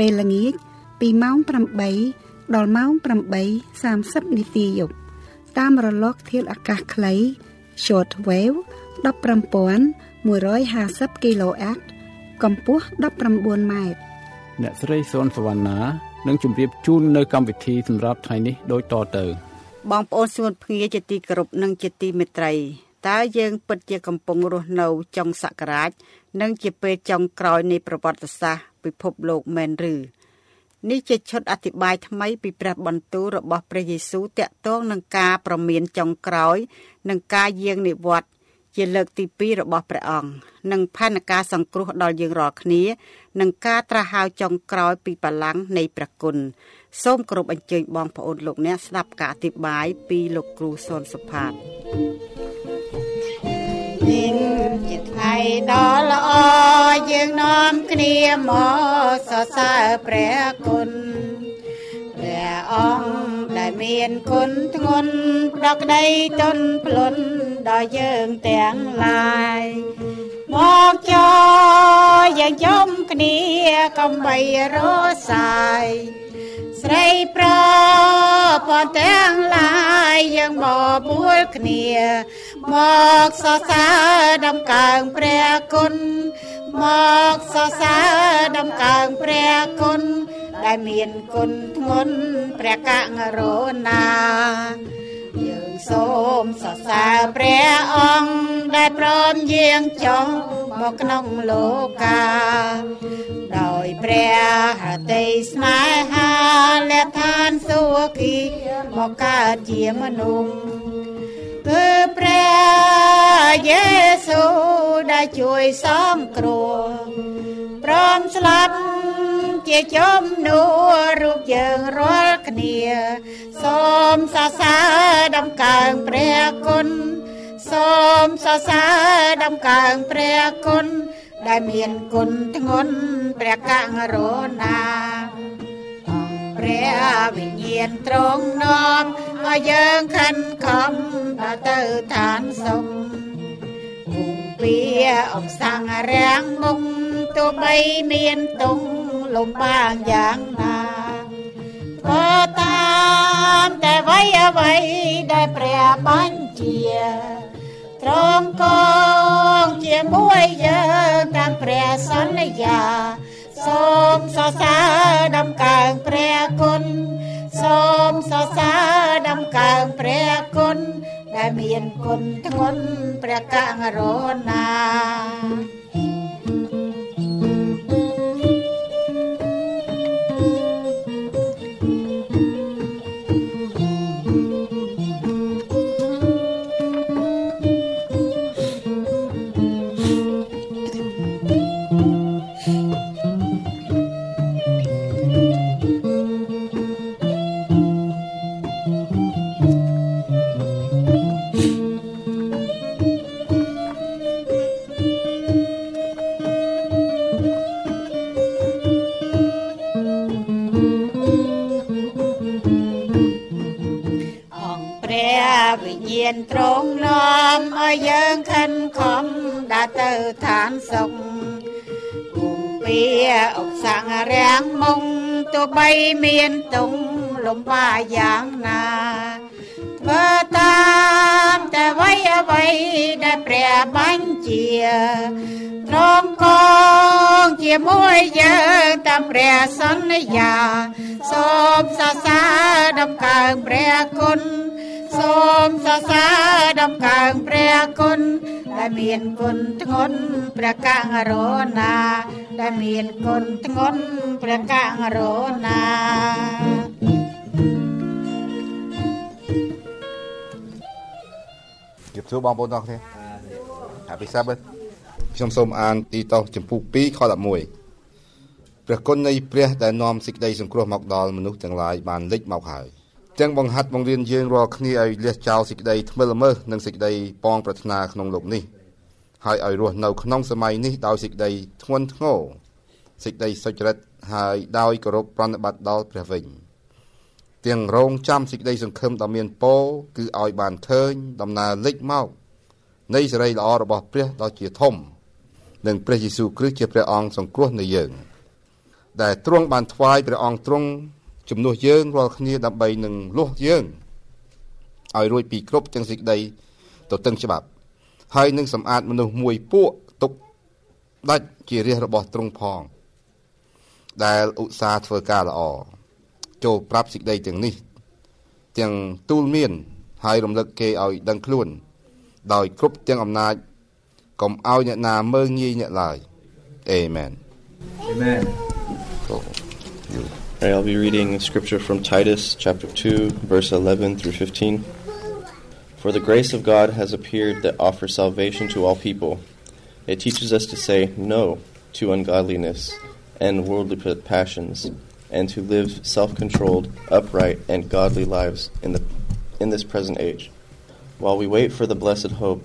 ពេលល្ងាចពីម៉ោង8ដល់ម៉ោង8:30នាទីយប់តាមរលកធាតុអាកាសខ្លី short wave 15150 kHz កម្ពស់19ម៉ែត្រអ្នកស្រីសុនសវណ្ណានឹងជម្រាបជូននៅកម្មវិធីសម្រាប់ថ្ងៃនេះដូចតទៅ បងប្អូនសួនភ្ងាជាទីគោរពនិងជាទីមេត្រីតើយើងពិតជាកំពុងរស់នៅចុងសករាជនិងជាពេលចុងក្រោយនៃប្រវត្តិសាស្ត្រ ពិភពលោកមែនឬនេះជាឈុតអធិប្បាយថ្មីពីព្រះបន្ទូលរបស់ព្រះយេស៊ូវតាក់ទងនឹងការប្រមានចុងក្រោយនិងការយាងនិវត្តន៍ជាលើកទី2របស់ព្រះអង្គនិងផែនការសង្គ្រោះដល់យើងរាល់គ្នានិងការត្រាស់ហៅចុងក្រោយពីបលាំងនៃព្រះគុណសូមគោរពអញ្ជើញបងប្អូនលោកអ្នកស្ដាប់ការអធិប្បាយពីលោកគ្រូសុនសុផាតនេះជាថ្ងៃដ៏ល្អយើង នាំគ្នាមកសរសើរព្រះគុណព្រះអង្គដែលមានគុណធ្ងន់ប្រក្តីទន់ភ្លន់ដល់យើងទាំងឡាយមកចោយើងជុំគ្នាកំបីរសាយស្រីប្រពនទាំងឡាយយើងមកពួលគ្នា មកសរសើរដំកើងព្រះគុណ មកសរសើរដំកើងព្រះគុណដែលមានគុណធ្ងន់ព្រះករុណា យើងសូមសរសើរព្រះអង្គដែលព្រមយាងចុះមកក្នុងលោកា ដោយព្រះហត្ថីស្នេហាលះឋានសួគ៌មកកើតជាមនុស្ស គឺព្រះយេស៊ូវដែលជួយសង្គ្រោះព្រមស្លាប់ជាជំនួរូបយើងរាល់គ្នាសូមសរសើរដំកើងព្រះគុណសូមសរសើរដំកើងព្រះគុណដែលមានគុណធ្ងន់ព្រះករុណា ព្រះវិញ្ញាណទ្រង់នាំឲ្យយើងខិនខំដល់ទៅឋានសុខពុំពីអំសាំងរាំងមុខទោះបីមានទុំលំបាកយ៉ាងណាធ្វើតាមតែអ្វីអ្វីដែលព្រះបញ្ជាត្រង់កងជាមួយយើងតាមព្រះសន្យា សូមសរសើរដំកើងព្រះគុណសូមសរសើរដំកើងព្រះគុណដែលមានគុណធ្ងន់ព្រះករុណា រាំងមុងទោះបីមានទុំលំបាយ៉ាងណាធ្វើតាមតែអ្វីអ្វីដែលព្រះបញ្ជាត្រង់កងជាមួយយើងតាមព្រះសន្យាសូមសរសើរដំកើងព្រះគុណ សូមសរសើរដំកើងព្រះគុណដែលមានគុណធ្ងន់ព្រះករុណា ដែលមានគុណធ្ងន់ព្រះករុណាជម្រាបសួរបងប្អូនទាំងអស់គ្នា Happy Sabbath ខ្ញុំសូមអានទីតោសចំពុក2ខ11ព្រះគុណនៃព្រះដែលនាំសេចក្តីសង្គ្រោះមកដល់មនុស្សទាំងឡាយបានលេចមកហើយ ទាំងបង្ហាត់បង្រៀនយើងរាល់គ្នាឲ្យលះចោលសេចក្តីថ្មិលល្មើសនិងសេចក្តីប៉ងប្រាថ្នាក្នុងលោកនេះហើយឲ្យរស់នៅក្នុងសម័យនេះដោយសេចក្តីធ្ងន់ធ្ងរសេចក្តីសុចរិតហើយដោយគោរពប្រណិប័តដល់ព្រះវិញទាំងរងចាំសេចក្តីសង្ឃឹមដ៏មានពរគឺឲ្យបានឃើញដំណើរលេចមកនៃសេរីល្អរបស់ព្រះដ៏ជាធំនិងព្រះយេស៊ូវគ្រីស្ទជាព្រះអង្គសង្គ្រោះនៃយើង ដែលទ្រង់បានថ្វាយព្រះអង្គទ្រង់ ជំនួសយើងរាល់គ្នាដើម្បីនឹងលុះយើងឲ្យរួចពីគ្រប់ទាំងសេចក្តីទទឹងច្បាប់ ហើយនឹងសម្អាតមនុស្សមួយពួកទុកដាច់ជារាជរបស់ទ្រង់ផង ដែលឧស្សាហ៍ធ្វើការល្អចូលប្រាប់សេចក្តីទាំងនេះ ទាំងទូលមាន ហើយរំលឹកគេឲ្យដឹងខ្លួន ដោយគ្រប់ទាំងអំណាចកុំឲ្យអ្នកណាមើងងាយអ្នកឡើយអេមែន Amen. Cool. You. Right, I'll be reading scripture from Titus chapter 2, verse 11 through 15. For the grace of God has appeared that offers salvation to all people. It teaches us to say no to ungodliness and worldly passions, and to live self controlled, upright, and godly lives in, the, in this present age, while we wait for the blessed hope,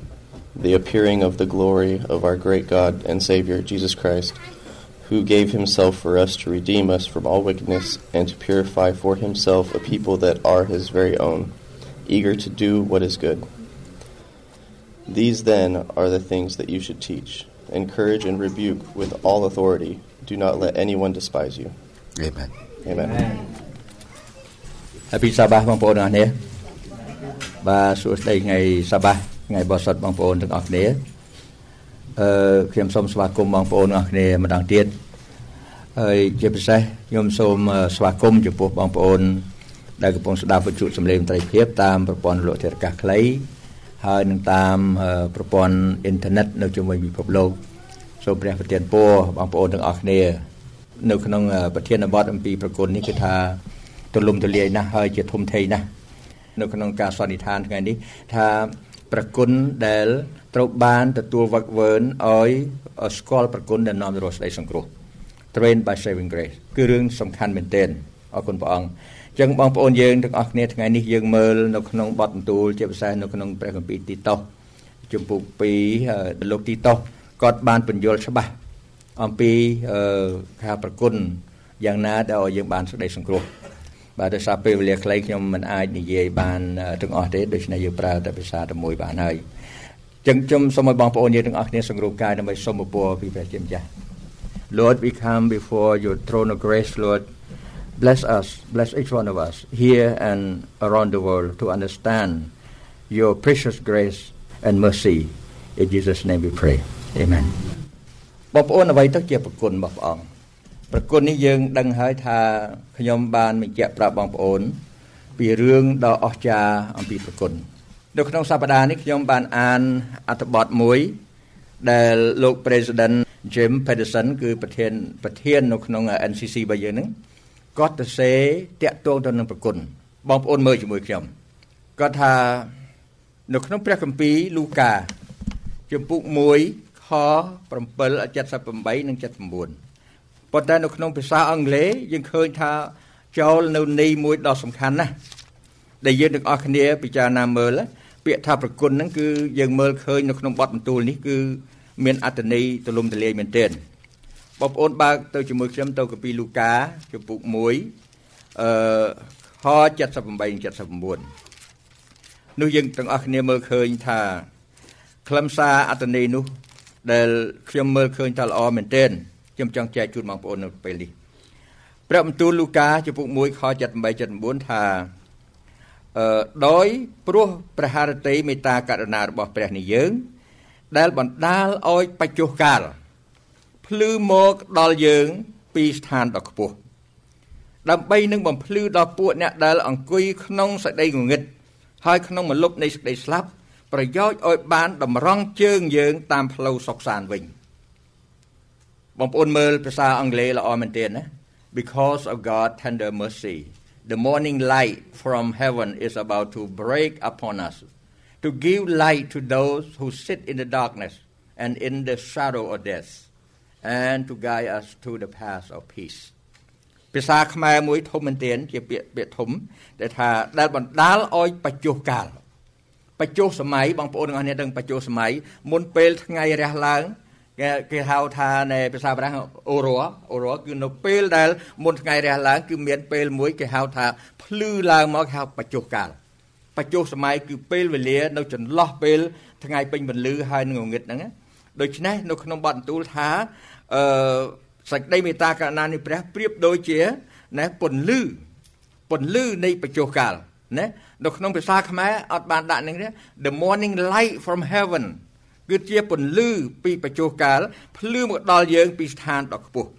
the appearing of the glory of our great God and Savior, Jesus Christ who gave himself for us to redeem us from all wickedness and to purify for himself a people that are his very own, eager to do what is good. These then are the things that you should teach. Encourage and rebuke with all authority. Do not let anyone despise you. Amen. Amen. Happy Sabbath បងប្អូនទាំងអស់គ្នាបាទសួស្តីថ្ងៃ Sabbath ថ្ងៃបោះសុតបងប្អូនទាំងអស់គ្នា អឺខ្ញុំសូមស្វាគមន៍បងប្អូនទាំងអស់គ្នាម្ដងទៀតហើយជាពិសេសខ្ញុំសូមស្វាគមន៍ចំពោះបងប្អូន ដែលកំពុងស្ដាប់វិទ្យុសំឡេងត្រីភាពតាមប្រព័ន្ធលោកធាតុអាកាសខ្លីហើយនឹងតាមប្រព័ន្ធអ៊ីនធឺណិតនៅជុំវិញពិភពលោកសូមព្រះប្រទានពរបងប្អូនទាំងអស់គ្នានៅក្នុងប្រធានបទអំពីប្រគុណនេះគឺថាទលំទលាយណាស់ហើយជាធំធេងណាស់នៅក្នុងការសន្និដ្ឋានថ្ងៃនេះថា ប្រគុណដែលត្រូវបានទទួលវឹកវើឲ្យស្គាល់ប្រគុណដែលនាំទៅរកសេចក្តីសង្គ្រោះ trained by saving grace គឺរឿងសំខាន់មែនទែនអរគុណព្រះអង្គអញ្ចឹងបងប្អូនយើងទាំងអស់គ្នាថ្ងៃនេះយើងមើលនៅក្នុងបទបន្ទូលជាពិសេសនៅក្នុងព្រះគម្ពីរទីតូសជំពូក2លោកទីតូសគាត់បានបញ្យល់ច្បាស់អំពីការប្រគុណយ៉ាងណាដែលឲ្យយើងបានសេចក្តីសង្គ្រោះ បាទដោយសារពេលវេលាខ្លីខ្ញុំមិនអាចនិយាយបានទាំងអស់ទេដូច្នេះយើងប្រើតែភាសាតែមួយបានហើយចឹងខ្ញុំសូមឲ្យបងប្អូនយើងទាំងអស់គ្នាសង្គ្រោះកាយដើម្បីសូមពរពីព្រះជាម្ចាស់ Lord we come before your throne of grace Lord bless us bless each one of us here and around the world to understand your precious grace and mercy in Jesus name we pray amen បងប្អូនអ្វីទៅជាប្រគុណរបស់ព្រះអង្គ ប្រគុណនេះយើងដឹងហើយថាខ្ញុំបានបញ្ជាក់ប្រាប់បងប្អូន ពីរឿងដ៏អស្ចារ្យអំពីប្រគុណនៅក្នុងសប្តាហ៍នេះខ្ញុំបានអានអត្ថបទមួយ ដែលលោក President Jim Pedersen គឺប្រធានប្រធាននៅក្នុង NCC របស់យើងហ្នឹងគាត់ទៅសេតាក់ទងទៅនឹងប្រគុណបងប្អូនមើលជាមួយខ្ញុំគាត់ថានៅក្នុងព្រះគម្ពីរលូកាជំពូក1ខ7 78និង79 ប៉ុន្តែនៅក្នុងភាសាអង់គ្លេសយើងឃើញថាចូលនៅនីមួយដ៏សំខាន់ណាស់ដែលយើងទាំងអស់គ្នាពិចារណាមើលពាក្យថាប្រគុណហ្នឹងគឺយើងមើលឃើញនៅក្នុងបទបន្ទូលនេះគឺមានអត្តន័យទូលំទូលាយមែនទែនបងប្អូនបើកទៅជាមួយខ្ញុំទៅកាពីលូកាជំពូក1អឺខ78 79នោះយើងទាំងអស់គ្នាមើលឃើញថាខ្លឹមសារអត្តន័យនោះដែលខ្ញុំមើលឃើញថាល្អមែនទែន ខ្ញុំចង់ចែកជូនបងប្អូននៅពេលនេះព្រះបន្ទូលលូកាចំពុក1ខ78 79ថាអឺដោយព្រោះព្រះハរតីមេត្តាករុណារបស់ព្រះនេះយើង ដែលបណ្ដាលឲ្យបច្ចុះកាលភ្លឺមកដល់យើងពីស្ថានដ៏ខ្ពស់ដើម្បីនឹងបំភ្លឺដល់ពួកអ្នកដែលអង្គុយក្នុងសេចក្តីងងឹតហើយក្នុងមលុបនៃសេចក្តីស្លាប់ប្រយោជន៍ឲ្យបានតម្រង់ជើងយើងតាមផ្លូវសុខសាន្តវិញ បងប្អូនមើលភាសាអង់គ្លេសល្អមែនទែនណា because of God tender mercy the morning light from heaven is about to break upon us to give light to those who sit in the darkness and in the shadow of death and to guide us to the path of peace ភាសាខ្មែរមួយធំមែនទែនជាពាក្យពាក្យធំដែលថាដែលបណ្ដាលឲ្យបច្ចុះកាលបច្ចុះសម័យបងប្អូនទាំងអស់គ្នាដឹងបច្ចុះសម័យមុនពេលថ្ងៃរះឡើង គេគេហៅថាในភាសាបារាំងអូរ៉អូរ៉គឺនៅពេលដែលមុនថ្ងៃរះឡើងគឺមានពេលមួយគេហៅថាភ្លឺឡើងមកហៅបច្ចុះកាលបច្ចុះសម័យគឺពេលវេលានៅចន្លោះពេលថ្ងៃពេញពន្លឺហើយនឹងងងឹតហ្នឹងដូច្នេះនៅក្នុងបទបន្ទូលថាអឺសេចក្តីមេត្តាករុណានៃព្រះប្រៀបដូចជាណាពន្លឺពន្លឺនៃបច្ចុះកាលណានៅក្នុងភាសាខ្មែរអត់បានដាក់នឹងទេ the morning light from heaven គឺជាពន្លឺពីបច្ចុះកាលភ្លឺមកដល់យើងពីស្ថានដ៏ខ្ពស់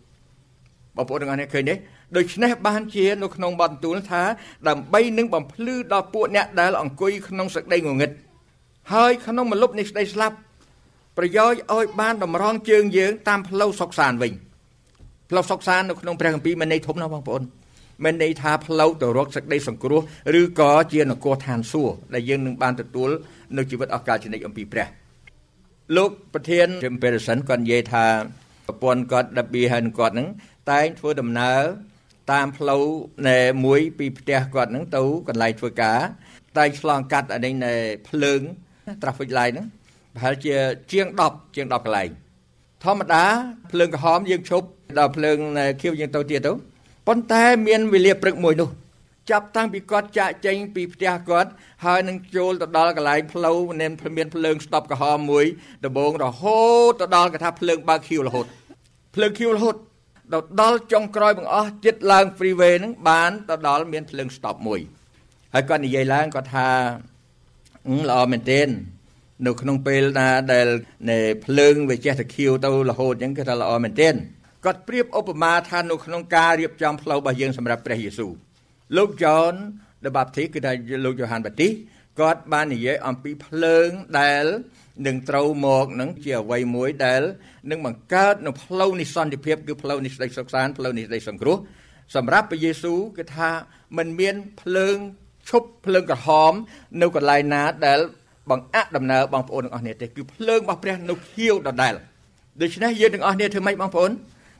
បងប្អូនទាំងអស់គ្នាឃើញទេដូច្នេះបានជានៅក្នុងបទបន្ទូលថាដើម្បីនឹងបំភ្លឺដល់ពួកអ្នកដែលអង្គុយក្នុងសក្តីងងឹតហើយក្នុងមលុបនៃស្ដីស្លាប់ប្រយោជន៍ឲ្យបានតម្រង់ជើងយើងតាមផ្លូវសុខសានវិញផ្លូវសុខសាននៅក្នុងព្រះគម្ពីរមានន័យធំណាស់បងប្អូនមានន័យថាផ្លូវទៅរកសេចក្តីសង្គ្រោះឬក៏ជានគរឋានសួគ៌ដែលយើងនឹងបានទទួលនៅជីវិតអស់កលជានិច្ចអំពីព្រះ លោកប្រធាន Jim Peterson គាត់និយាយថាប្រពន្ធគាត់ដប៊ីហើយគាត់នឹងតែងធ្វើដំណើរតាមផ្លូវនៃមួយពីផ្ទះគាត់នឹងទៅកន្លែងធ្វើការតែងឆ្លងកាត់អានេះនៃភ្លើង traffic light ហ្នឹងប្រហែលជាជាង10ជាង10កន្លែងធម្មតាភ្លើងក្រហមយើងឈប់ដល់ភ្លើងខៀវយើងទៅទៀតទៅប៉ុន្តែមានវេលាព្រឹកមួយនោះ ចាប់តាំងពីគាត់ចាក់ចេញពីផ្ទះគាត់ហើយនឹងចូលទៅដល់កន្លែងផ្លូវមានមានភ្លើងស្តុបក្រហមមួយដំបងរហូតទៅដល់គេថាភ្លើងបើកខៀវរហូតភ្លើងខៀវរហូតដល់ដល់ចុងក្រោយបង្អស់ចិត្តឡើង freeway ហ្នឹងបានទៅដល់មានភ្លើង stop មួយហើយគាត់និយាយឡើងគាត់ថាល្អមែនទែននៅក្នុងពេលណាដែលនៃភ្លើងវាចេះតែខៀវទៅរហូតអញ្ចឹងគឺថាល្អមែនទែនគាត់ប្រៀបឧបមាថានៅក្នុងការរៀបចំផ្លូវរបស់យើងសម្រាប់ព្រះយេស៊ូវ លោកយ៉ន the Baptist គឺថាលោកយ៉ូហានបាទីសគាត់បាននិយាយអំពីភ្លើងដែលនឹងត្រូវមកនឹងជាអ្វីមួយដែលនឹងបង្កើតនៅផ្លូវនៃសន្តិភាពគឺផ្លូវនៃសេចក្តីសុខសាន្តផ្លូវនៃសេចក្តីសង្គ្រោះសម្រាប់ព្រះយេស៊ូវគឺថាมันមានភ្លើងឈប់ភ្លើងក្រហម នៅកន្លែងណាដែលបង្អាក់ដំណើរបងប្អូនទាំងអស់គ្នាទេគឺភ្លើងរបស់ព្រះនៅខៀវដដែលដូច្នេះយើងទាំងអស់គ្នាធ្វើម៉េចបងប្អូន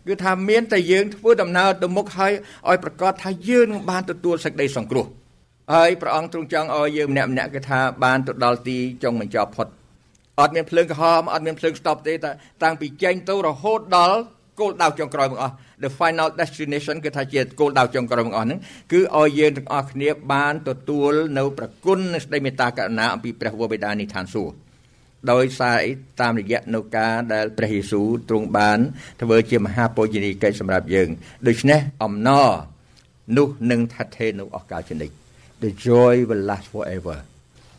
គឺថាមានតែយើងធ្វើដំណើរទៅមុខហើយឲ្យប្រកាសថាយើងនឹងបានទទួលសេចក្តីសង្គ្រោះហើយព្រះអង្គទ្រង់ចង់ឲ្យយើងម្នាក់ម្នាក់គឺថាបានទៅដល់ទីចុងបញ្ចប់ផុតអត់មានភ្លើងក្រហមអត់មានភ្លើងស្តុបទេតែតាំងពីចេញទៅរហូតដល់គោលដៅចុងក្រោយទាំងអស់ the final destination គឺថាជាគោលដៅចុងក្រោយទាំងអស់ហ្នឹងគឺឲ្យយើងទាំងអស់គ្នាបានទទួលនៅប្រគុណនៃសេចក្តីមេត្តាករុណាអំពីព្រះវរបិតានៃឋានសួគ៌ ដោយសារតាមរយៈនៅការដែលព្រះយេស៊ូវទ្រង់បាន ធ្វើជាមហាបូជនីយកិច្ចសម្រាប់យើងដូច្នេះអំណរនោះនឹងថថេរនៅអស់កលជនិត the joy will last forever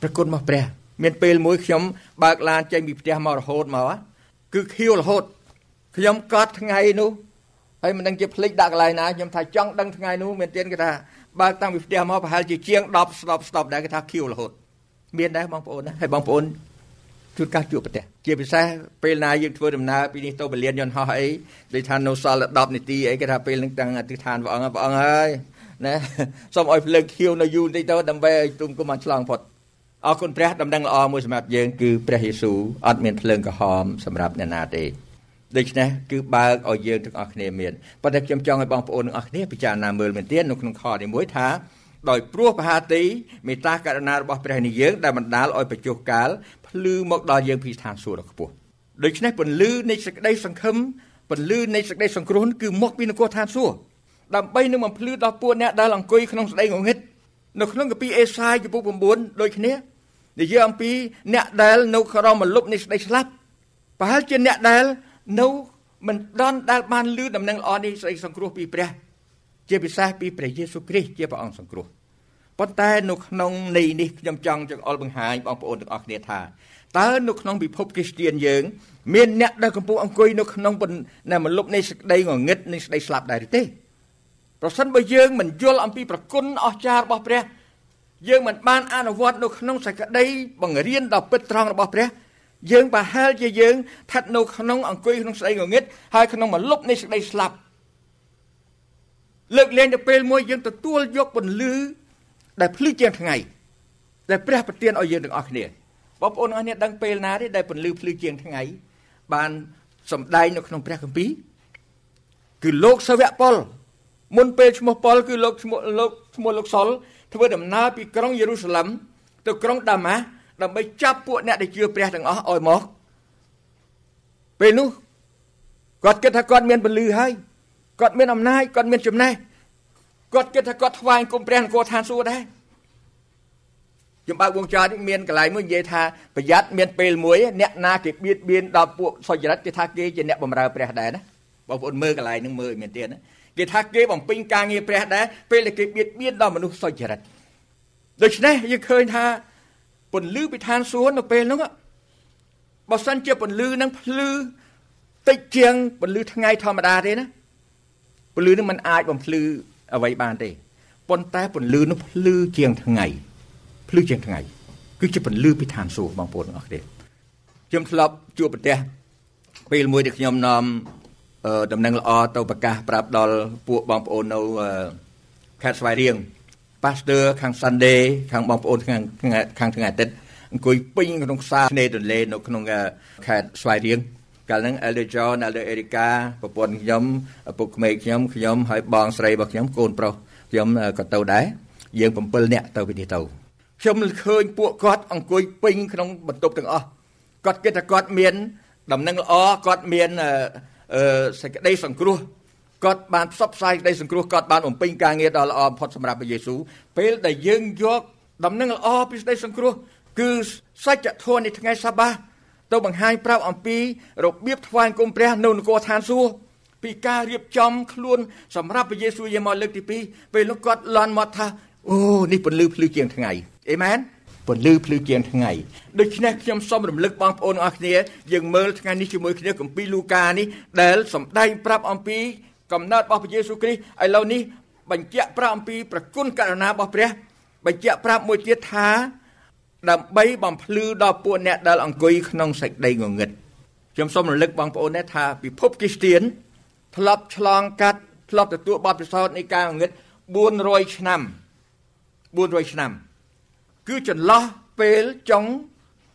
ប្រគុណរបស់ព្រះ មានពេលមួយខ្ញុំបើកឡានចេញពីផ្ទះមករហូតមកគឺខៀវរហូតខ្ញុំកត់ថ្ងៃនោះហើយមិនដឹងជាភ្លេចដាក់កន្លែងណាខ្ញុំថាចង់ដឹងថ្ងៃនោះមានទៀតគេថាបើកតាំងពីផ្ទះមកប្រហែលជាជាង10ស្ដប់ស្ដប់ដែរគេថាខៀវរហូតមានដែរបងប្អូនណាហើយបងប្អូន ជួនកាសជួបប្រទេសជាពិសេសពេលណាយើងធ្វើដំណើរពីនេះទៅបលៀនយន្តហោះអីដូចថានៅសល់10នាទីអីគេថាពេលនឹងតាំងអធិដ្ឋានព្រះអង្គព្រះអង្គហើយណាសូមឲ្យភ្លើងខៀវនៅយូរបន្តិចទៅដើម្បីឲ្យទុំគុំបានឆ្លងផុតអរគុណព្រះដំណឹងល្អមួយសម្រាប់យើងគឺព្រះយេស៊ូវអត់មានភ្លើងក្រហមសម្រាប់អ្នកណាទេដូច្នេះគឺបើកឲ្យយើងទាំងអស់គ្នាមានប៉ុន្តែខ្ញុំចង់ឲ្យបងប្អូនទាំងអស់គ្នាពិចារណាមើលមែនទែននៅក្នុងខនេះមួយថាដោយព្រោះបហាទីមេត្តាករុណារបស់ព្រះនេះយើងដែលបណ្ដាលឲ្យបញ្ចុះកាល ភ្លឺមកដល់យើងពីស្ថានសួគ៌ដ៏ខ្ពស់ដូច្នេះពន្លឺនៃសេចក្តីសង្ឃឹមពន្លឺនៃសេចក្តីសង្គ្រោះគឺមកពីនគរឋានសួគ៌ដើម្បីនឹងបំភ្លឺដល់ពួកអ្នកដែលអង្គុយក្នុងស្ដីងងឹតនៅក្នុងកាពីអេសាយចំពុក9ដូចគ្នានិយាយអំពីអ្នកដែលនៅក្រោមមលុបនៃស្ដីស្លាប់ប្រហែលជាអ្នកដែលនៅមិនដន់ដែលបានលឺដំណឹងល្អនេះស្ដីសង្គ្រោះពីព្រះ ជាពិសេសពីព្រះយេស៊ូវគ្រីស្ទជាព្រះអង្គសង្គ្រោះ ប៉ុន្តែនៅក្នុងន័យនេះខ្ញុំចង់ចង្អុលបង្ហាញបងប្អូនទាំងអស់គ្នាថាតើនៅក្នុងពិភពគ្រីស្ទានយើង មានអ្នកដែលកំពុងអង្គុយនៅក្នុងនៅមលុបនៃសេចក្តីងងឹតនៃសេចក្តីស្លាប់ដែរទេប្រសិនបើយើងមិនយល់អំពីប្រគុណអស្ចារ្យរបស់ព្រះយើងមិនបានអនុវត្តនៅក្នុងសេចក្តីបង្រៀនដ៏ពិតត្រង់របស់ព្រះយើងប្រហែលជាយើងស្ថិតនៅក្នុងអង្គុយក្នុងស្ដីងងឹតហើយក្នុងមលុបនៃសេចក្តីស្លាប់លើកលែងទៅពេលមួយយើងទទួលយកពន្លឺ ដែលភ្លឺជាងថ្ងៃដែលព្រះប្រទានឲ្យយើងទាំងអស់គ្នាបងប្អូនអស់គ្នាដឹងពេលណាទេដែលពន្លឺភ្លឺជាងថ្ងៃបានសម្ដែងនៅក្នុងព្រះគម្ពីរគឺលោកសាវកប៉ុលមុនពេលឈ្មោះប៉ុលគឺលោកឈ្មោះលោកឈ្មោះលោកសុលធ្វើដំណើរពីក្រុងយេរូសាឡិមទៅក្រុងដាម៉ាស់ដើម្បីចាប់ពួកអ្នកដែលជឿព្រះទាំងអស់ឲ្យមកពេលនោះគាត់គិតថាគាត់មានពលឺហើយគាត់មានអំណាចគាត់មានចំណេះ គាត់គិតថាគាត់ថ្វាយគុំព្រះនគរឋានសួគ៌ដែរខ្ញុំបើកវងចរនេះមានកន្លែងមួយនិយាយថាប្រយ័ត្នមានពេលមួយអ្នកណាគេបៀតបៀនដល់ពួកសុចរិតគេថាគេជាអ្នកបម្រើព្រះដែរណាបងប្អូនមើលកន្លែងហ្នឹងមើលឲ្យមានទៀតណាគេថាគេបំពេញការងារព្រះដែរពេលដែលគេបៀតបៀនដល់មនុស្សសុចរិតដូច្នេះយើងឃើញថាពន្លឺពីឋានសួគ៌នៅពេលហ្នឹងបើសិនជាពន្លឺហ្នឹងភ្លឺតិចជាងពន្លឺថ្ងៃធម្មតាទេណាពន្លឺហ្នឹងมันអាចបំភ្លឺ អ្វីបានទេប៉ុន្តែពន្លឺនោះភ្លឺជាងថ្ងៃភ្លឺជាងថ្ងៃគឺជាពន្លឺពីឋានសួគ៌បងប្អូនទាំងអស់គ្នាខ្ញុំធ្លាប់ជួបប្រទេសពេលមួយដែលខ្ញុំនាំដំណឹងល្អទៅប្រកាសប្រាប់ដល់ពួកបងប្អូននៅខេត្តស្វាយរៀង Pastor ខាង Sunday ខាងបងប្អូនខាងខាងថ្ងៃអាទិត្យអង្គុយពេញក្នុងផ្សារឆ្នេរទន្លេនៅក្នុងខេត្តស្វាយរៀង កាលហ្នឹង Elder John Elder Erica ប្រពន្ធខ្ញុំឪពុកក្មេកខ្ញុំខ្ញុំហើយបងស្រីរបស់ខ្ញុំកូនប្រុសខ្ញុំក៏ទៅដែរយើង7នាក់ទៅពីនេះទៅខ្ញុំឃើញពួកគាត់អង្គុយពេញក្នុងបន្ទប់ទាំងអស់គាត់គិតថាគាត់មាន ដំណឹងល្អគាត់មានសេចក្តីសង្គ្រោះគាត់បានផ្សព្វផ្សាយសេចក្តីសង្គ្រោះគាត់បានបំពេញការងារដ៏ល្អបំផុតសម្រាប់ព្រះយេស៊ូវពេលដែលយើងយកដំណឹងល្អពីសេចក្តីសង្គ្រោះគឺសច្ចធម៌នៃថ្ងៃសាបា ទៅបង្ហាញប្រាប់អំពីរបៀបថ្វាយគុំព្រះនៅនគរឋានសួគ៌ពីការរៀបចំខ្លួនសម្រាប់ព្រះយេស៊ូវយាមកលើកទី2ពេលនោះគាត់លន់មកថាអូនេះពន្លឺភ្លឺជាងថ្ងៃអេមែនពន្លឺភ្លឺជាងថ្ងៃដូច្នេះខ្ញុំសូមរំលឹកបងប្អូនអរគ្នាយើងមើលថ្ងៃនេះជាមួយគ្នាគម្ពីរលូកានេះដែលសម្ដែងប្រាប់អំពីកំណើតរបស់ព្រះយេស៊ូវគ្រីស្ទឥឡូវនេះបញ្ជាក់ប្រាប់អំពីប្រគុណករណារបស់ព្រះបញ្ជាក់ប្រាប់មួយទៀតថា ដើម្បីបំភ្លឺដល់ពួកអ្នកដែលអង្គុយក្នុងសេចក្តីងងឹតខ្ញុំសូមរំលឹកបងប្អូនដែរថាពិភពគ្រីស្ទានធ្លាប់ឆ្លងកាត់ធ្លាប់ទទួលបទពិសោធន៍នៃការងងឹត400ឆ្នាំ400ឆ្នាំ គឺចន្លោះពេលចុង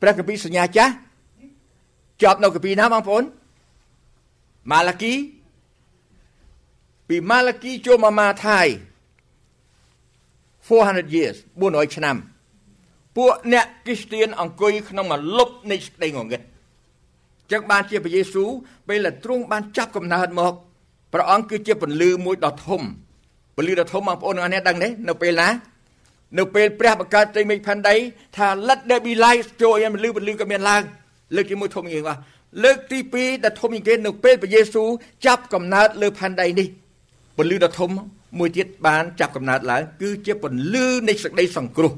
ព្រះគម្ពីរសញ្ញាចាស់ចប់នៅគម្ពីរណាបងប្អូនម៉ាឡាគីពីម៉ាឡាគីចូលមកម៉ាថាយ400 years 400ឆ្នាំ ពួកអ្នកគ្រីស្ទៀនអង្គុយក្នុងមលុបនៃសេចក្តីងងឹតចឹងបានជាព្រះយេស៊ូវពេលដែលទ្រង់បានចាប់កំណើតមកព្រះអង្គគឺជាពន្លឺមួយដ៏ធំពន្លឺដ៏ធំបងប្អូនទាំងអស់នេះដឹងទេនៅពេលណានៅពេលព្រះបង្កើតត្រីមេឃផែនដីថា let there be light ចូលឲ្យពលឺពលឺក៏មានឡើងលើកទី1ធំជាងបាទលើកទី2ដែលធំជាងគេនៅពេលព្រះយេស៊ូវចាប់កំណើតលើផែនដីនេះពលឺដ៏ធំមួយទៀតបានចាប់កំណើតឡើងគឺជាពលឺនៃសេចក្តីសង្គ្រោះ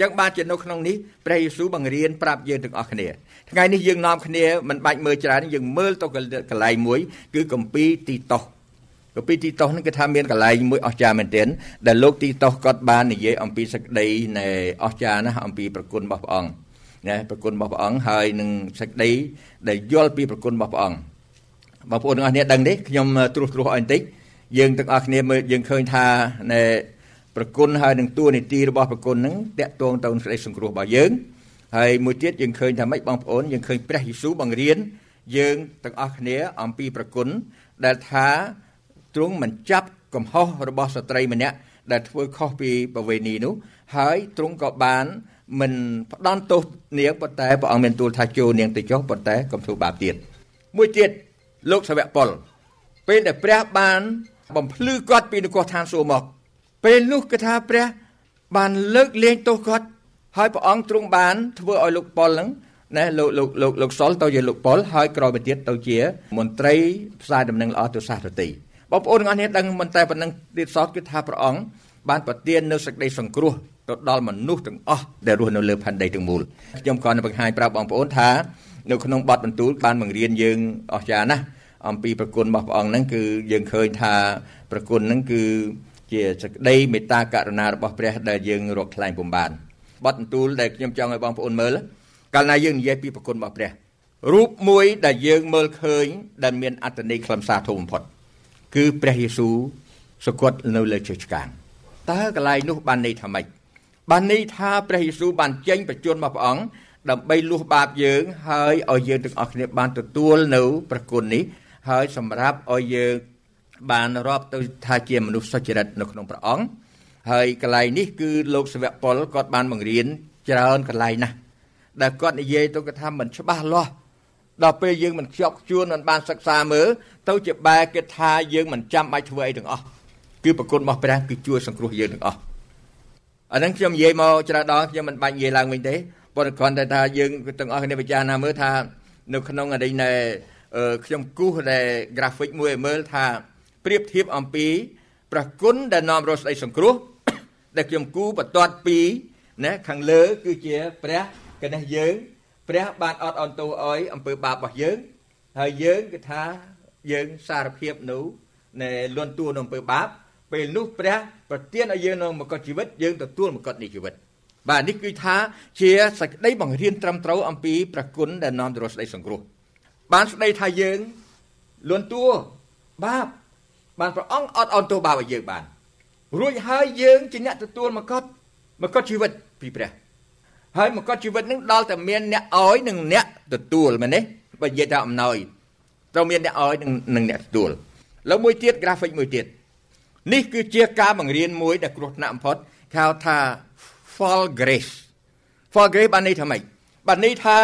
ចឹងបានជានៅក្នុងនេះព្រះយេស៊ូវបង្រៀនប្រាប់យើងទាំងអស់គ្នាថ្ងៃនេះយើងនាំគ្នាមិនបាច់មើលច្រើនយើងមើលទៅកន្លែងមួយ គឺគម្ពីរទីតោសគម្ពីរទីតោសហ្នឹងគឺថាមានកន្លែងមួយអស្ចារ្យមែនទែនដែលលោកទីតោសគាត់បាននិយាយអំពីសក្តីនៃអស្ចារ្យណាស់អំពីប្រគុណរបស់ព្រះអង្គណាប្រគុណរបស់ព្រះអង្គហើយនឹងសក្តីដែលយល់ពីប្រគុណរបស់ព្រះអង្គបងប្អូនទាំងអស់គ្នាដឹងទេខ្ញុំត្រួសត្រាសឲ្យបន្តិចយើងទាំងអស់គ្នាមើលយើងឃើញថានៅ ប្រគុណហើយនឹងតួនាទីរបស់ប្រគុណហ្នឹងតកតងទៅនឹងសេចក្តីសង្គ្រោះរបស់យើងហើយមួយទៀតយើងឃើញថាម៉េចបងប្អូនយើងឃើញព្រះយេស៊ូវបង្រៀនយើងទាំងអស់គ្នាអំពីប្រគុណដែលថាទ្រង់មិនចាប់កំហុសរបស់ស្ត្រីម្នាក់ដែលធ្វើខុសពីប្រវេណីនោះហើយទ្រង់ក៏បានមិនផ្ដន់ទោសនាងប៉ុន្តែព្រះអង្គមានទូលថាចូលនាងទៅចុះប៉ុន្តែកុំធ្វើបាបទៀតមួយទៀតលោកសាវកប៉ុលពេលដែលព្រះបានបំភ្លឺគាត់ពីនគរឋានសួគ៌មក ពេលនោះគឺថាព្រះ បានលើកលែងទោសគាត់ហើយព្រះអង្គទ្រង់បានធ្វើឲ្យលោកប៉ុលហ្នឹងណាលោកលោកលោកលោកសុលទៅជាលោកប៉ុលហើយក្រោយមកទៀតទៅជា មន្ត្រីផ្សាយដំណឹងល្អទៅសាសរតីបងប្អូនទាំងអស់គ្នាដឹងមិនតែប៉ុណ្្នឹងទៀតសោះគឺថាព្រះអង្គបានប្រទាននៅសេចក្តីសង្គ្រោះទៅដល់មនុស្សទាំងអស់ដែលរស់នៅលើផែនដីទាំងមូលខ្ញុំក៏នឹងបង្ហាញប្រាប់បងប្អូនថានៅក្នុងបទបន្ទូលបានបង្រៀនយើងអស្ចារ្យណាស់អំពីប្រគុណរបស់ព្រះអង្គហ្នឹងគឺយើងឃើញថាប្រគុណហ្នឹងគឺ ជាសេចក្តីមេត្តាករុណារបស់ព្រះដែលយើងរកថ្លែងពុំបានបទបន្ទូលដែលខ្ញុំចង់ឲ្យបងប្អូនមើលកាលណាយើងនិយាយពីប្រគុណរបស់ព្រះរូបមួយដែលយើងមើលឃើញដែលមានអត្តន័យខ្លឹមសារធំបំផុតគឺព្រះយេស៊ូវសគត់នៅលើជើងឆ្កាងតើកន្លែងនោះបានន័យថាម៉េចបានន័យថាព្រះយេស៊ូវបានចេញបញ្ជូនមកព្រះអង្គដើម្បីលួសបាបយើងហើយឲ្យយើងទាំងអស់គ្នាបានទទួលនៅប្រគុណនេះហើយសម្រាប់ឲ្យយើង បានរាប់ទៅថាជាមនុស្សសុចរិតនៅក្នុងព្រះអង្គហើយកន្លែងនេះគឺលោកសាវកប៉ុលគាត់បានបង្រៀនច្រើនកន្លែងណាស់ដែលគាត់និយាយទៅគាត់ថាមិនច្បាស់លាស់ដល់ពេលយើងមិនខ្ជាប់ខ្ជួនមិនបានសិក្សាមើលទៅជាបែរគិតថាយើងមិនចាំបាច់ធ្វើអីទាំងអស់គឺប្រគុណរបស់ព្រះគឺជួយសង្គ្រោះយើងទាំងអស់អាហ្នឹងខ្ញុំនិយាយមកច្រើនដងខ្ញុំមិនបាច់និយាយឡើងវិញទេប៉ុន្តែគ្រាន់តែថាយើងទាំងអស់គ្នាពិចារណាមើលថានៅក្នុងអរិញនៃខ្ញុំគូសដែល graphic មួយឲ្យមើលថា ប្រៀបធៀបអំពីព្រះគុណដែលនាំរស់ស្ដីសង្គ្រោះដែលខ្ញុំគូបន្ទាត់ពីណាខាងលើគឺជាព្រះកណេះយើងព្រះបានអត់អន់ទោសឲ្យអំពើបាបរបស់យើងហើយយើងគឺថាយើងសារភាពនោះនៃលន់តួនៅអំពើបាបពេលនោះព្រះប្រទានឲ្យយើងនៅមកជីវិតយើងទទួលមកនៃជីវិតបាទនេះគឺថាជាសេចក្តីបង្រៀនត្រឹមត្រូវអំពីព្រះគុណដែលនាំទៅរកសេចក្តីសង្គ្រោះបានស្ដីថាយើងលន់តួបាប បានព្រះអង្គអត់អន់ទោសបាបឲ្យយើងបានរួចហើយយើងជាអ្នកទទួលមកតមកតជីវិតពីព្រះហើយមកតជីវិតនឹងដល់តែមានអ្នកឲ្យនិងអ្នកទទួលមែនទេបើនិយាយថាអំណោយត្រូវមានអ្នកឲ្យនិងអ្នកទទួលលើមួយទៀត graphic មួយទៀតនេះគឺជាការបង្រៀនមួយដែលគ្រោះថ្នាក់បំផុតគេហៅថា fall grace fall grace បានន័យថាម៉េចបានន័យថា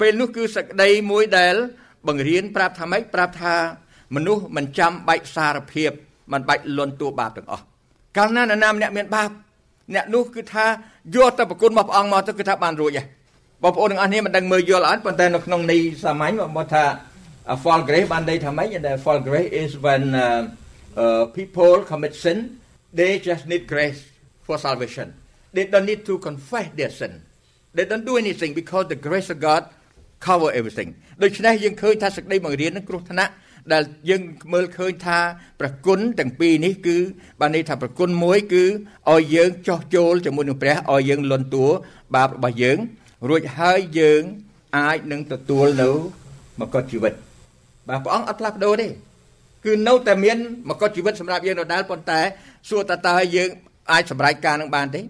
ពេលនោះគឺសក្តីមួយដែល បង្រៀនប្រាប់ថាម៉េចប្រាប់ថា មនុស្សមិនចាំបាច់សារភាពមិនបាច់លន់តួបាបទាំងអស់កាលណានរណាម្នាក់មានបាបអ្នកនោះគឺថាយកទៅប្រគុណរបស់ព្រះអង្គមកទៅគឺថាបានរួចហើយបងប្អូនទាំងអស់គ្នាមិនដឹងមើលយល់អត់ប៉ុន្តែនៅក្នុងន័យសាមញ្ញមកថា fall grace បានន័យថាម៉េច fall grace is when uh, uh, people commit sin they just need grace for salvation they don't need to confess their sin they don't do anything because the grace of God cover everything ដូច្នេះយើងឃើញថាសេចក្តីបង្រៀននឹងគ្រោះថ្នាក់ ដែលយើងមើលឃើញថាប្រគុណទាំងពីរនេះគឺបានន័យថាប្រគុណមួយគឺឲ្យយើងចោះចូលជាមួយនឹងព្រះឲ្យយើងលន់តួបាបរបស់យើង រួចហើយយើងអាចនឹងទទួលនៅមកុដជីវិត បាទព្រះអង្គអត់ផ្លាស់ប្ដូរទេគឺនៅតែមានមកុដជីវិតសម្រាប់យើងដដែលប៉ុន្តែសួរតើតើយើងអាចសម្រេចការនឹងបានទេ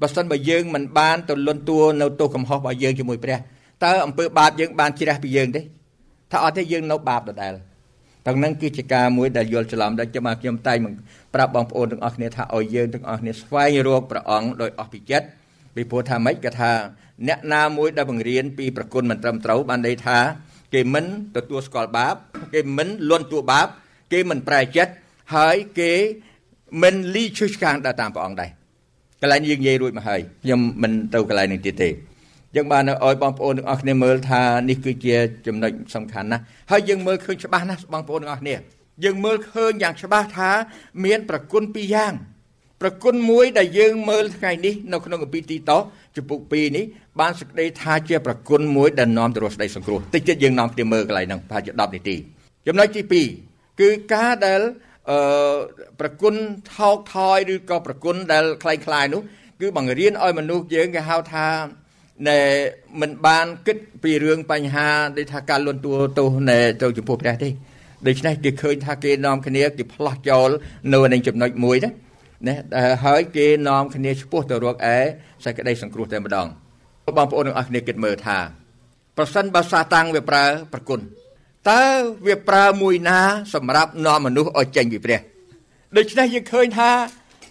បើសិនបើយើងមិនបានទៅលន់តួនៅទោសកំហុសរបស់យើងជាមួយព្រះតើអំពើបាបយើងបានជ្រះពីយើងទេថាអត់ទេយើងនៅបាបដដែល ទាំងនឹងគឺជាការមួយដែលយល់ច្រឡំដែលខ្ញុំមកខ្ញុំតែងប្រាប់បងប្អូនទាំងអស់គ្នាថាឲ្យយើងទាំងអស់គ្នាស្វែងរកព្រះអង្គដោយអស់ពីចិត្តពីព្រោះថាម៉េចក៏ថាអ្នកណាមួយដែលបង្រៀនពីប្រគុណមិនត្រឹមត្រូវបានន័យថាគេមិនទទួលស្គាល់បាប គេមិនលន់តួបាប គេមិនប្រែចិត្តហើយគេមិនលីឈឹះឆ្កាងដល់តាមព្រះអង្គដែរកន្លែងយើងនិយាយរួចមកហើយខ្ញុំមិនទៅកន្លែងនេះទៀតទេ យើងបានឲ្យបងប្អូនទាំងអស់គ្នាមើលថានេះគឺជាចំណុចសំខាន់ណាស់ហើយយើងមើលឃើញច្បាស់ណាស់បងប្អូនទាំងអស់គ្នាយើងមើលឃើញយ៉ាងច្បាស់ថា មាន ប្រគុណពីរយ៉ាង ប្រគុណមួយដែលយើងមើលថ្ងៃនេះនៅក្នុងកាពីទីតោចំពុក2នេះបានសេចក្តីថាជាប្រគុណមួយដែលនាំទៅរកសេចក្តីសង្គ្រោះតិចទៀតយើងនាំគ្នាមើលកន្លែងហ្នឹងប្រហែលជា10នាទីចំណុចទី2គឺការដែលអឺប្រគុណថោកថយឬក៏ប្រគុណដែលคล้ายៗនោះ គឺបង្រៀនឲ្យមនុស្សយើងគេហៅថា ដែលមិនបានគិតពីរឿងបញ្ហាដែលថាការលន់តួទោសនៅទៅចំពោះព្រះទេដូច្នេះគេឃើញថាគេនាំគ្នាគេផ្លោះចោលនៅនឹងចំណុចមួយណាណាហើយគេនាំគ្នាឈ្មោះទៅរកឯសេចក្តីសង្គ្រោះតែម្ដងបងប្អូនទាំងអស់គ្នាគិតមើលថាប្រសិនបើសាតាំងវាប្រើប្រគុណតើវាប្រើមួយណាសម្រាប់នាំមនុស្សឲ្យចេញពីព្រះដូច្នេះយើងឃើញថា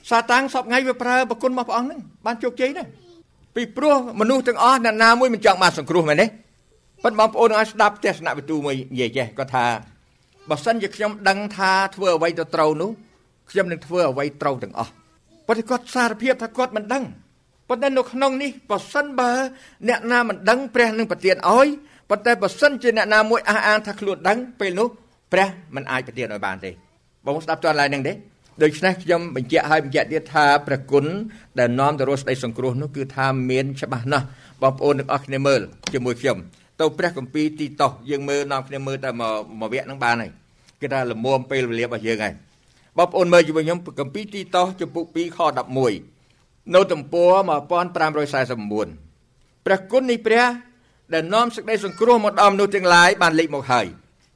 សាតាំងសពថ្ងៃវាប្រើប្រគុណរបស់ព្រះអង្គហ្នឹងបានជោគជ័យណាស់ ពីព្រោះមនុស្សទាំងអស់អ្នកណាមួយមិនចង់បានសង្គ្រោះមែនទេប៉ុន្តែបងប្អូនអាចស្ដាប់ទស្សនវិទូមួយនិយាយចេះគាត់ថាបើសិនជាខ្ញុំដឹងថាធ្វើអ្វីទៅត្រូវនោះខ្ញុំនឹងធ្វើអ្វីត្រូវទាំងអស់ប៉ុន្តែគាត់សារភាពថាគាត់មិនដឹងប៉ុន្តែនៅក្នុងនេះបើសិនបើអ្នកណាមិនដឹងព្រះនឹងប្រទានឲ្យប៉ុន្តែបើសិនជាអ្នកណាមួយអះអាងថាខ្លួនដឹងពេលនោះព្រះមិនអាចប្រទានឲ្យបានទេបងស្ដាប់តើឡើយនឹងទេ ដូច្នេះខ្ញុំបញ្ជាក់ឲ្យបញ្ជាក់ទៀតថាព្រះគុណដែលនាំទៅរកស្ដីសង្គ្រោះនោះគឺថាមានច្បាស់ណាស់បងប្អូនទាំងអស់គ្នាមើលជាមួយខ្ញុំទៅព្រះគម្ពីរទីតោះយើងមើលនាំគ្នាមើលតែមួយមួយវគ្គហ្នឹងបានហើយគឺថាលមុំពេលវេលារបស់យើងហើយបងប្អូនមើលជាមួយខ្ញុំគម្ពីរទីតោះចំពុក2ខ11នៅទំព័រ1549ព្រះគុណនៃព្រះដែលនាំសេចក្តីសង្គ្រោះមកដល់មនុស្សទាំងឡាយបានលេចមកហើយ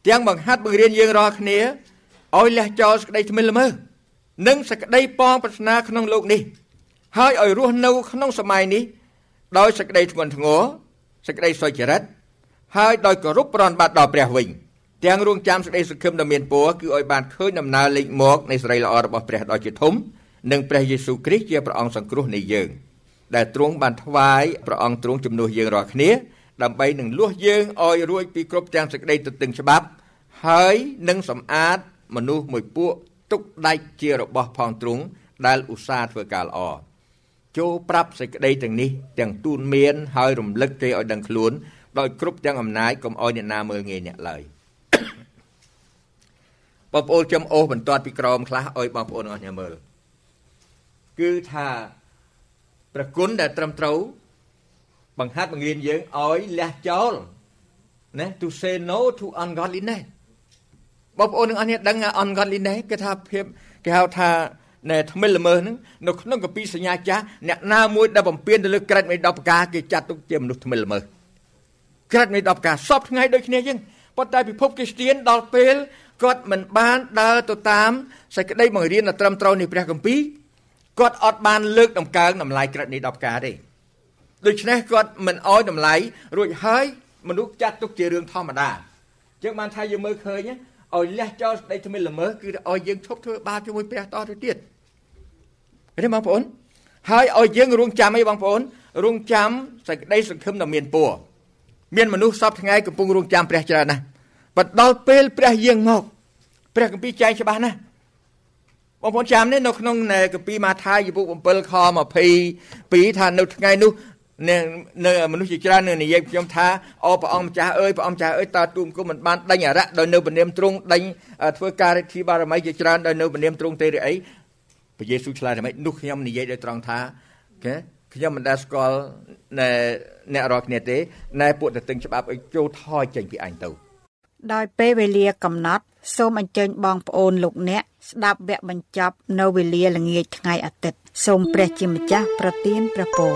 ទាំងបង្ហាត់បង្រៀនយើងរាល់គ្នាឲ្យលះចោលសេចក្តីថ្មិលល្មើស និងសក្តីប៉ងប្រាថ្នាក្នុងលោកនេះ ហើយឲ្យរស់នៅក្នុងសម័យនេះ ដោយសក្តីធ្ងន់ធ្ងរសេចក្តីសុចរិតហើយដោយគោរពប្រណបត្តិដល់ព្រះវិញទាំងរងចាំសេចក្តីសង្ឃឹមដ៏មានពរគឺឲ្យបានឃើញដំណើរលេចមកនៃសេរីល្អរបស់ព្រះដ៏ជាធំនិងព្រះយេស៊ូវគ្រីស្ទជាព្រះអង្គសង្គ្រោះនៃយើងដែលទ្រង់បានថ្វាយព្រះអង្គទ្រង់ជំនួសយើងរាល់គ្នាដើម្បីនឹងលួសយើងឲ្យរួចពីគ្រប់ទាំងសេចក្តីទទឹងច្បាប់ ហើយនឹងសម្អាតមនុស្សមួយពួក ទុកដាច់ជារបស់ផងទ្រង់ដែលឧស្សាហ៍ធ្វើការល្អចូលប្រាប់សេចក្តីទាំងនេះទាំងទូនមានហើយរំលឹកគេឲ្យដឹងខ្លួនដោយគ្រប់ទាំងអំណាចកុំឲ្យអ្នកណាមើលងាយអ្នកឡើយបងប្អូនចំអូសបន្ទាត់ពីក្រមខ្លះឲ្យបងប្អូនអស់គ្នាមើលគឺថាប្រគុណដែលត្រឹមត្រូវបង្ហាត់បង្រៀនយើងឲ្យលះចោលណា to say no to ungodliness បងប្អូនទាំងអស់គ្នាដឹង ungodliness គេថាភាពគេហៅថាណែថ្មិលល្មើសហ្នឹងនៅក្នុងកពីសញ្ញាចាស់អ្នកណាមួយដែលបំពេញទៅលើក្រិតនៃ10ប្រការគេចាត់ទុកជាមនុស្សថ្មិលល្មើសក្រិតនៃ10ប្រការសពថ្ងៃដូចគ្នាចឹងប៉ុន្តែពិភពគ្រីស្ទានដល់ពេលគាត់មិនបានដើរទៅតាមសេចក្តីបង្រៀនដ៏ត្រឹមត្រូវនៃព្រះគម្ពីរគាត់អត់បានលើកតម្កើងតម្លៃក្រិតនៃ10ប្រការទេដូច្នេះគាត់មិនអោយតម្លៃរួចហើយមនុស្សចាត់ទុកជារឿងធម្មតាចឹងបានថាយើងមើលឃើញ ឲ្យលះចោលសេចក្តីថ្មិលល្មើសគឺឲ្យយើងឈប់ធ្វើបាបជាមួយព្រះតទៅទៀតឃើញបងប្អូនហើយឲ្យយើងរងចាំអីបងប្អូនរងចាំសេចក្តីសង្ឃឹមដ៏មានពរមានមនុស្សសពថ្ងៃកំពុងរងចាំព្រះច្រើនណាស់បដល់ពេលព្រះយាងមកព្រះគម្ពីរចែងច្បាស់ណាស់បងប្អូនចាំនេះនៅក្នុងគម្ពីរម៉ាថាយពុ7ខ22ថានៅថ្ងៃនោះ នៅមនុស្សជាច្រើននៅនិយាយខ្ញុំថាអូព្រះអង្គម្ចាស់អើយព្រះអង្គម្ចាស់អើយតើទូមគុំមិនបានដេញអរៈដោយនៅពនាមទ្រង់ដេញធ្វើការរិទ្ធិបារមីជាច្រើនដោយនៅពនាមទ្រង់ទេឬអីព្រះយេស៊ូវឆ្លើយថាម៉េចនោះខ្ញុំនិយាយដោយត្រង់ថាគេខ្ញុំមិនដែលស្គាល់អ្នករាល់គ្នាទេណែពួកទៅទឹងច្បាប់ឲ្យចូលថយចេញពីអញទៅដោយពេលវេលាកំណត់សូមអញ្ជើញបងប្អូនលោកអ្នកស្ដាប់វគ្គបញ្ចប់នៅវេលាល្ងាចថ្ងៃអាទិត្យសូមព្រះជាម្ចាស់ប្រទានព្រះពរ